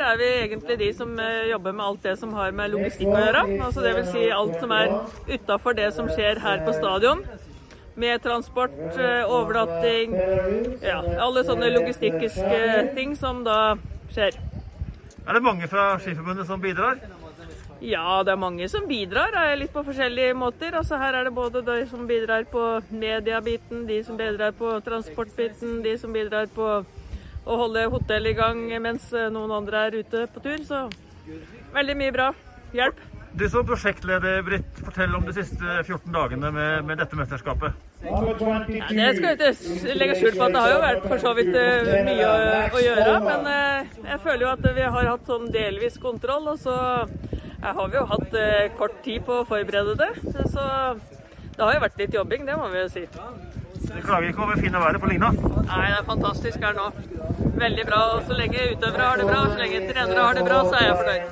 her er vi egentlig de som eh, jobber med alt det som har med logistikk å gjøre. Altså det vil si alt som er utafor det som skjer her på stadion. Med transport, eh, overnatting, ja, alle sånne logistikkiske ting som da skjer. Er det mange fra Skiforbundet som bidrar? Ja, det er mange som bidrar, litt på forskjellige måter. Altså Her er det både de som bidrar på mediebiten, de som bidrar på transportbiten, de som bidrar på å holde hotellet i gang mens eh, noen andre er ute på tur. Så veldig mye bra hjelp. Du som prosjektleder, Britt, fortell om de siste 14 dagene med, med dette mesterskapet. Ja, det skal jeg ikke legge skjul på at det har jo vært for så vidt eh, mye å, å gjøre. Men eh, jeg føler jo at vi har hatt sånn delvis kontroll, og så har vi jo hatt kort tid på å forberede det. Så det har jo vært litt jobbing, det må vi jo si. Vi klager ikke over fine været på Ligna. Nei, det er fantastisk her nå. Veldig bra. Så lenge utøvere har det bra, så lenge trenere har det bra, så er jeg fornøyd.